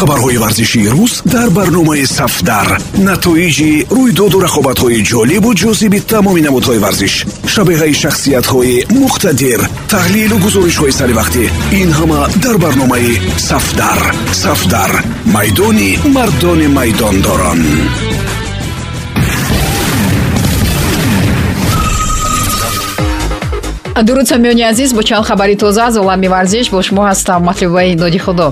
хабарҳои варзишии рӯз дар барномаи сафдар. Натоиҷи рӯйдоду рақобатҳои ҷолибу ҷозиби тамоми намудҳои варзиш шабеҳаи шахсиятҳои муқтадир таҳлилу гузоришҳои саривақтӣ ин ҳама дар барномаи сафдар. Сафдар майдони мардони майдондорон. Дуруд самиёни азиз бо чанд хабари тоза аз олами варзиш бо шумо ҳастам. Матлубаи ноди худо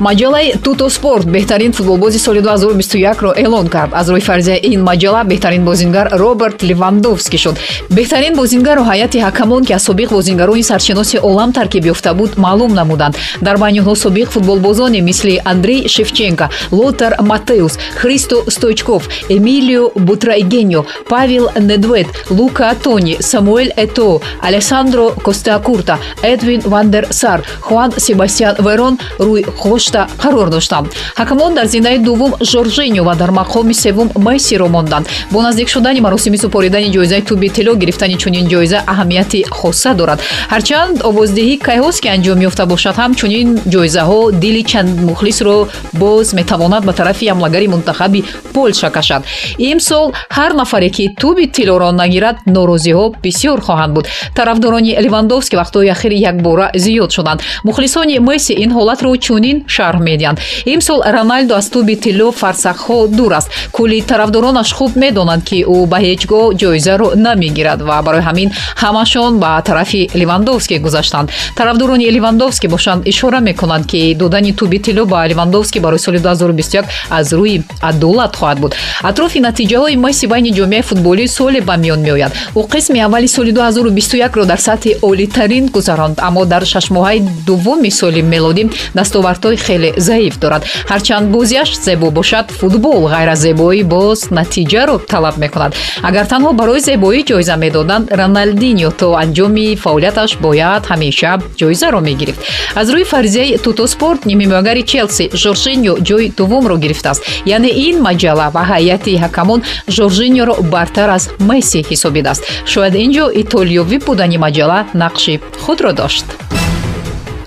маҷалаи туто спорт беҳтарин футболбози соли 2021ро эълон кард. Аз рӯи фарзияи ин маҷала беҳтарин бозингар роберт левандовский шуд. Беҳтарин бозингарро ҳайати ҳакамон ки аз собиқ бозингарони саршиноси олам таркиб ёфта буд маълум намуданд. Дар байни онҳо собиқ футболбозоне мисли андрей шевченко лотар матеус христо стойчков эмилио бутрайгеньо павел недвед лука тони самуэл ето алессандро костеакурта эдвин вандер сар хуан себастьян верон рӯи хош дошта қарор доштанд ҳакамон дар зиндаи дуввум жоржиньо ва дар мақоми севум мессиро монданд бо наздик шудани маросими супоридани ҷоизаи туби тилло гирифтани чунин ҷоиза аҳамияти хоса дорад. Ҳарчанд овоздиҳӣ кайҳост ки анҷом ёфта бошад ҳам чунин ҷоизаҳо дили чанд мухлисро боз метавонад ба тарафи ҳамлагари мунтахаби полша кашад. Имсол ҳар нафаре ки туби тиллоро нагирад норозиҳо бисёр хоҳанд буд. Тарафдорони левандовски вақтҳои ахир якбора зиёд шуданд. Мухлисони месси ин ҳолатро чунин шарҳ медиҳанд. Имсол роналдо аз туби тилло фарсахҳо дур аст. Кулли тарафдоронаш хуб медонанд ки ӯ ба ҳеҷ гоҳ ҷоизаро намегирад ва барои ҳамин ҳамашон ба тарафи левандовский гузаштанд. Тарафдорони левандовский бошанд ишора мекунанд ки додани туби тилло ба левандовский барои соли 2021 аз рӯи адолат хоҳад буд. Атрофи натиҷаҳои месси байни ҷомеаи футболӣ соле ба миён меояд. Ӯ қисми аввали соли 2021ро дар сатҳи олитарин гузаронд аммо дар шашмоҳаи дуввуми соли мелодӣ дастовардҳои хеле заиф дорад. Ҳарчанд бозиаш зебо бошад футбол ғайр аз зебоӣ боз натиҷаро талаб мекунад. Агар танҳо барои зебоӣ ҷоиза медоданд роналдиньо то анҷоми фаъолияташ бояд ҳамеша ҷоизаро мегирифт. Аз рӯи фарзияи тутоспорт нимҳимоягари челси жоржиньо ҷои дуввумро гирифтааст. Яъне ин маҷала ва ҳайати ҳакамон жоржиньоро бартар аз месси ҳисобидааст. Шояд ин ҷо итолиёвӣ будани маҷала нақши худро дошт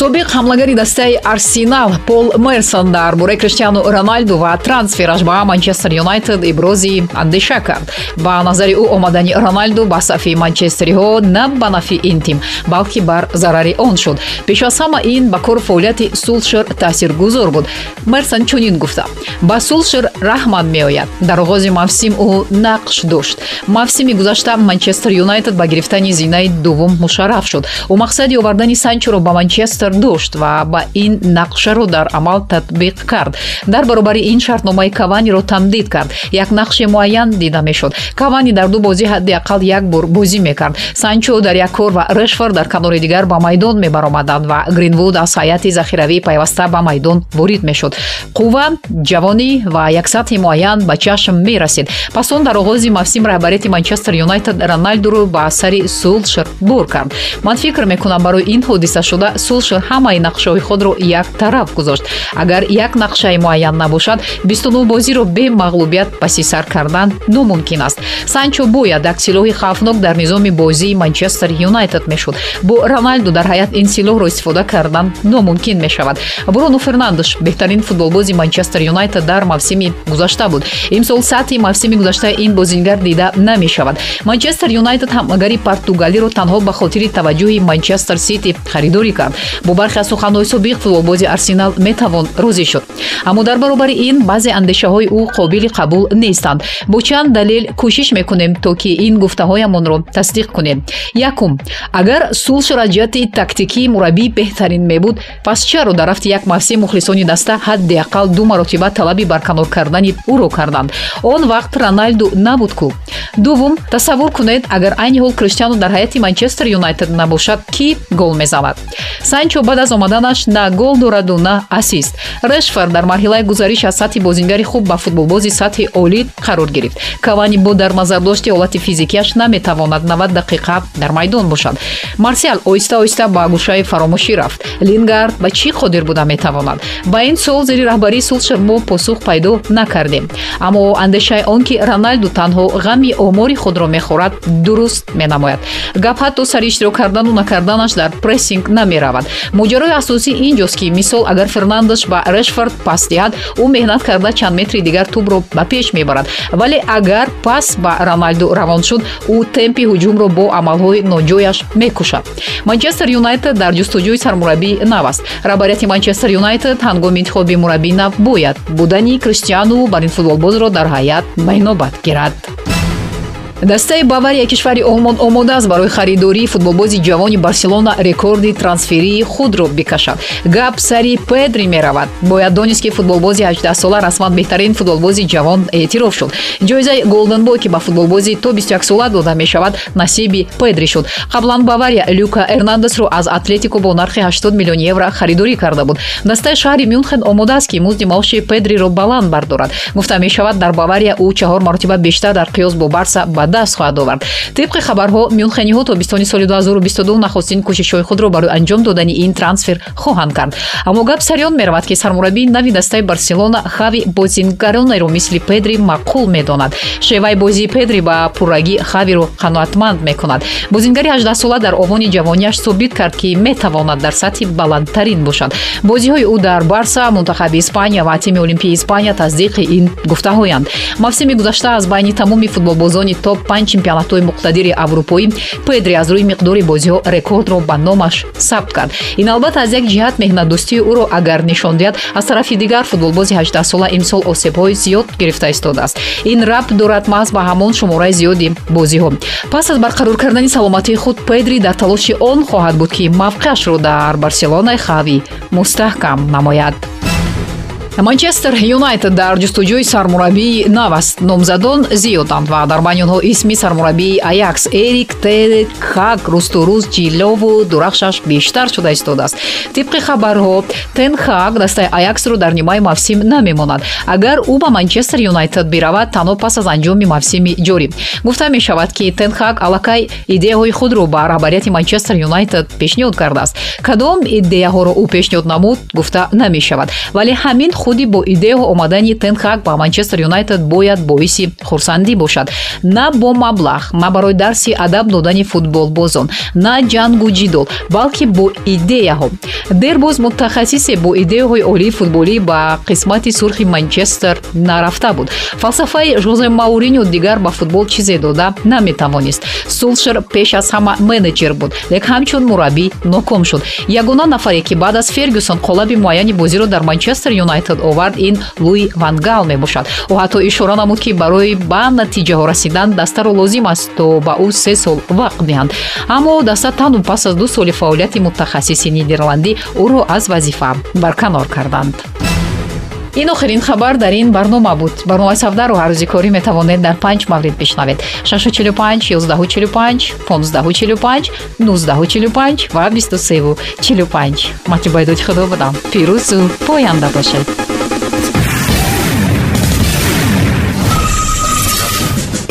собиқ ҳамлагари дастаи арсенал пол мерсон дар бораи криштиану роналду ва трансфераш ба манчестер юнайтед ибрози андеша кард. Ба назари ӯ омадани роналду ба сафи манчестериҳо на ба нафи ин тим балки бар зарари он шуд. Пеш аз ҳама ин ба кору фаъолияти сулшер таъсиргузор буд. Мерсон чунин гуфта. Ба сулшер раҳман меояд. Дар оғози мавсим ӯ нақш дошт. Мавсими гузашта манчестер юнайтед ба гирифтани зинаи дуввум мушарраф шуд. Ӯ мақсади овардани санчоро ба манчестер дошт ва ба ин нақшаро дар амал татбиқ кард. Дар баробари ин шартномаи каваниро тамдид кард. Як нақши муайян дида мешуд. Кавани дар ду бозӣ ҳадди ақал як бор бозӣ мекард. Санчо дар як кор ва решфор дар канори дигар ба майдон мебаромаданд ва гринвуд аз ҳайати захиравӣ пайваста ба майдон ворид мешуд. Қувва ҷавонӣ ва як сатҳи муайян ба чашм мерасид пас он дар оғози мавсим раҳбарияти манчестер юнайтед роналдуро ба сари сулшер бур кард. Ман фикр мекунам барои ин ҳодиса шуда сулшер ҳамаи нақшаҳои худро як тараф гузошт. Агар як нақшаи муайян набошад бистунӯ бозиро бе мағлубият паси сар кардан номумкин аст. Санчо бояд як силоҳи хавфнок дар низоми бозии манчестер юнайтед мешуд. Бо роналду дар ҳаят ин силоҳро истифода кардан номумкин мешавад. Бруно фернандеш беҳтарин футболбози манчестер юнайтед дар мавсими гузашта буд. Имсол сатҳи мавсими гузаштаи ин бозингар дида намешавад. Манчестер юнайтед ҳамлагари португалиро танҳо ба хотири таваҷҷӯҳи манчестер сити харидорӣ кард бо бархе аз суханҳои собиқ футболбози арсенал метавон розӣ шуд. Аммо дар баробари ин баъзе андешаҳои ӯ қобили қабул нестанд. Бо чанд далел кӯшиш мекунем то ки ин гуфтаҳоямонро тасдиқ кунем. Якум. Агар сулшер аз ҷиҳати тактикӣ мураббӣ беҳтарин мебуд пас чаро дар рафти як мавсим мухлисони даста ҳадди ақал ду маротиба талаби барканор кардани ӯро карданд. Он вақт роналду набуд кӯ дуввум тасаввур кунед агар айни ҳол криштиану дар ҳайати манчестер юнайтед набошад кӣ гол мезанад санчо бад аз омаданаш на гол дораду на ассист. Решфор дар марҳилаи гузариш аз сатҳи бозингари хуб ба футболбози сатҳи олӣ қарор гирифт. Кавани бо дар назардошти ҳолати физикияш наметавонад 90 дақиқа дар майдон бошад. Марсиал оҳиста оҳиста ба гӯшаи фаромӯшӣ рафт. Лингард ба чӣ қодир буда метавонад? Ба ин суол зери раҳбарии сулшер мо посух пайдо накардем. Аммо андешаи он ки роналду танҳо ғами омори худро мехӯрад дуруст менамояд. Гап ҳатто сари иштирок кардану накарданаш дар прессинг намеравад. Моҷарои асосӣ инҷост ки мисол агар фернандеш ба решфорд пас диҳад ӯ меҳнат карда чанд метри дигар тӯбро ба пеш мебарад. Вале агар пас ба роналду равон шуд ӯ темпи ҳуҷумро бо амалҳои ноҷояш мекушад. Манчестер юнайтед дар ҷустуҷӯи сармураббии нав аст раҳбарияти манчестер юнайтед ҳангоми интихоби мураббии нав бояд будани криштиану бар ин футболбозро дар ҳайат ба инобат гирад дастаи бавария кишвари олмон омода аст барои харидории футболбози ҷавони барселона рекорди трансферии худро бикашад гап сари педри меравад. Бояд донист ки футболбози 18сола расман беҳтарин футболбози ҷавон эътироф шуд. Ҷоизаи голденбой ки ба футболбози то 21сола дода мешавад насиби педри шуд. Қаблан бавария люка эрнандесро аз атлетико бо нархи 80 миллиони евро харидорӣ карда буд. Дастаи шаҳри мюнхен омода аст ки музди маоши педриро баланд бардорад. Гуфта мешавад дар бавария ӯ чаҳор маротиба бештар дар қиёс бо барса ба даст хоҳад овард. Тибқи хабарҳо мюнхениҳо тобистони соли 2022 нахустин кӯшишҳои худро барои анҷом додани ин трансфер хоҳанд кард. Аммо гап сари он меравад ки сармураббии нави дастаи барселона хави бозингаронеро мисли педри маъқул медонад. Шеваи бозии педри ба пуррагӣ хавиро қаноатманд мекунад. Бозингари 18сола дар овони ҷавонияш собит кард ки метавонад дар сатҳи баландтарин бошад. Бозиҳои ӯ дар барса мунтахаби испания ва тими олимпии испания тасдиқи ин гуфтаҳоянд. Мавсими гузашта аз байни тамоми футболбозони топ панҷ чемпионатҳои муқтадири аврупоӣ педри аз рӯи миқдори бозиҳо рекордро ба номаш сабт кард. Ин албатта аз як ҷиҳат меҳнатдӯстии ӯро агар нишон диҳад аз тарафи дигар футболбози 18сола имсол осебҳои зиёд гирифта истодааст ин рабт дорад маҳз ба ҳамон шумораи зиёди бозиҳо. Пас аз барқарор кардани саломатии худ педри дар талоши он хоҳад буд ки мавқеашро дар барселонаи хави мустаҳкам намояд манчестер юнайтед дар ҷустуҷӯи сармураббии нав аст номзадон зиёданд ва дар байни онҳо исми сармураббии аякс эрик тенхак рӯстурӯз ҷиллову дурахшаш бештар шуда истодааст. Тибқи хабарҳо тенхак дастаи аяксро дар нимаи мавсим намемонад. Агар ӯ ба манчестер юнайтед биравад танҳо пас аз анҷоми мавсими ҷорӣ гуфта мешавад ки тенхак аллакай идеяҳои худро ба раҳбарияти манчестер юнайтед пешниҳод кардааст. Кадом идеяҳоро ӯ пешниҳод намуд гуфта намешавад. Вале ҳамин худи бо идеяҳо омадани тенхак ба манчестер юнайтед бояд боиси хурсандӣ бошад. На бо маблағ на барои дарси адаб додани футболбозон на ҷангу ҷидол балки бо идеяҳо. Дер боз мутахассисе бо идеяҳои олии футболӣ ба қисмати сурхи манчестер нарафта буд. Фалсафаи жозе мауриньо дигар ба футбол чизе дода наметавонист. Сулшер пеш аз ҳама менеҷер буд лек ҳамчун мураббӣ ноком шуд. Ягона нафаре ки баъд аз фергюсон қолаби муайяни бозиро дар манчестер юнайтед овард ин луи вангал мебошад. Ӯ ҳатто ишора намуд ки барои ба натиҷаҳо расидан дастаро лозим аст то ба ӯ се сол вақт диҳанд. Аммо даста тану пас аз ду соли фаъолияти мутахассиси нидерландӣ ӯро аз вазифа барканор карданд ин охирин хабар дар ин барнома буд. Барномаи савдаро ҳаррӯзи корӣ метавонед дар панҷ маврид бишнавед. 645 145 1545 1945 ва 2345 матлубайдоди худо будам пирӯзу поянда бошед